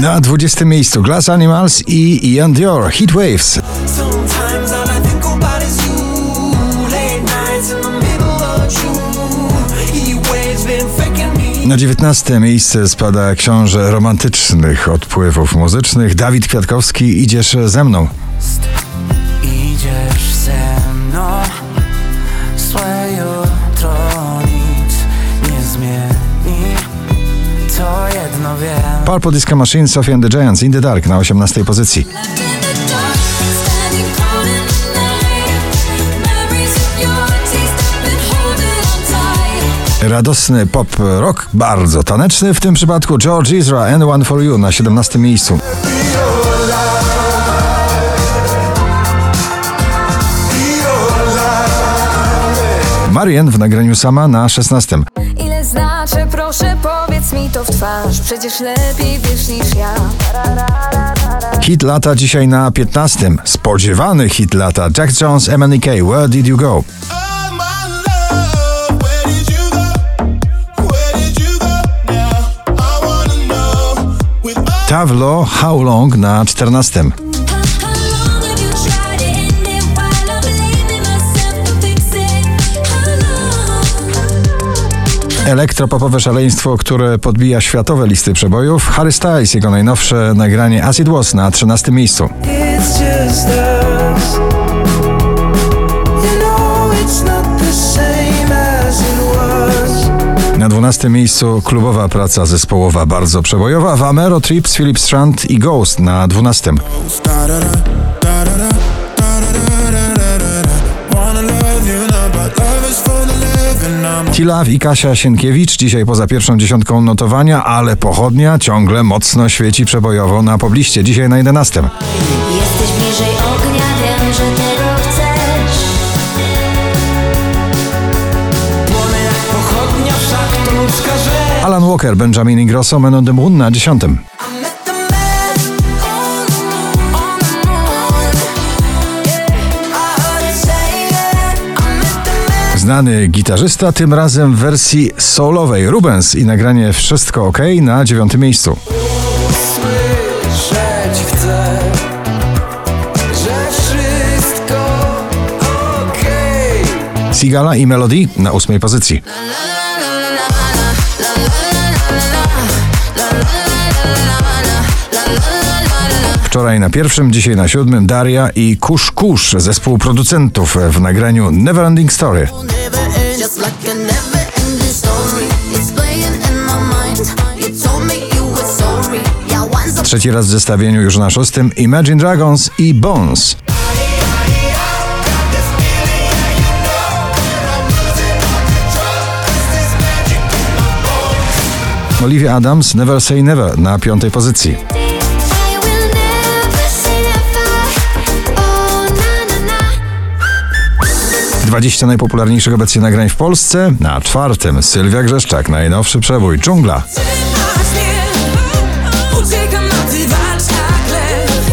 Na 20 miejscu Glass Animals i Ian Dior Heat Waves. Na 19 miejsce spada książę romantycznych odpływów muzycznych. Dawid Kwiatkowski Idziesz ze mną. Idziesz Purple Disco Machine Sophie and the Giants In the Dark na 18 pozycji. Radosny pop rock, bardzo taneczny, w tym przypadku George Ezra and One for You na 17 miejscu. Marian w nagraniu sama na 16. Ile znaczy, proszę powiedz mi to w twarz Przecież lepiej wiesz niż ja Hit lata dzisiaj na 15. Spodziewany hit lata Jack Jones, MNK, Where Did You Go? My love, where did you go? Tavlo, How Long na 14. Elektropopowe szaleństwo, które podbija światowe listy przebojów. Harry Styles, jego najnowsze nagranie As It Was na 13 miejscu. Na 12 miejscu klubowa praca zespołowa bardzo przebojowa. Vamero, Trips, Philip Strand i Ghost na 12. da-da-da, da-da-da, da-da-da-da-da-da. Wanna love you now, but love is for the living. I'm Tilaw i Kasia Sienkiewicz dzisiaj poza pierwszą dziesiątką notowania, ale pochodnia ciągle mocno świeci przebojowo na pobliście. Dzisiaj na 11. Jesteś bliżej ognia, wiem, że tego chcesz Płonę jak pochodnia, wszak to ludzka rzecz. Alan Walker, Benjamin Ingrosso, Men on the Moon na 10. Znany gitarzysta, tym razem w wersji solowej Rubens i nagranie Wszystko OK na 9 miejscu. Słyszeć chcę, że wszystko. Sigala i Melody na 8 pozycji. Wczoraj na pierwszym, dzisiaj na siódmym Daria i Kusz Kusz, zespół producentów w nagraniu Neverending Story. Trzeci raz w zestawieniu już na szóstym Imagine Dragons i Bones. Olivia Adams Never Say Never na piątej pozycji. 20 najpopularniejszych obecnie nagrań w Polsce. Na czwartym Sylwia Grzeszczak, najnowszy przebój Dżungla. Trzymasz mnie, uciekam na ty walcz jak lew.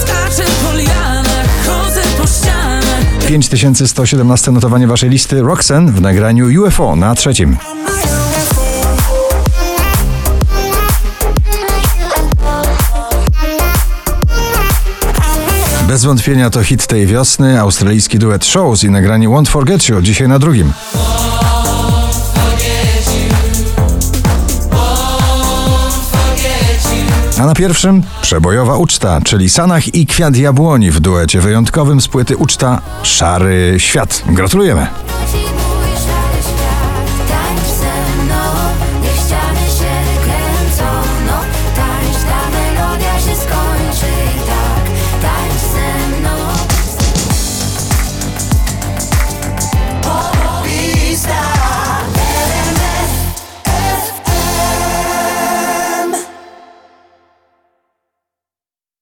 Skaczę po lianach, chodzę po ścianach. 5117 notowanie waszej listy Roxanne w nagraniu UFO na trzecim. Bez wątpienia to hit tej wiosny, australijski duet Shows i nagranie Won't Forget You dzisiaj na drugim. A na pierwszym przebojowa uczta, czyli Sanach i Kwiat Jabłoni w duecie wyjątkowym z płyty Uczta Szary Świat. Gratulujemy!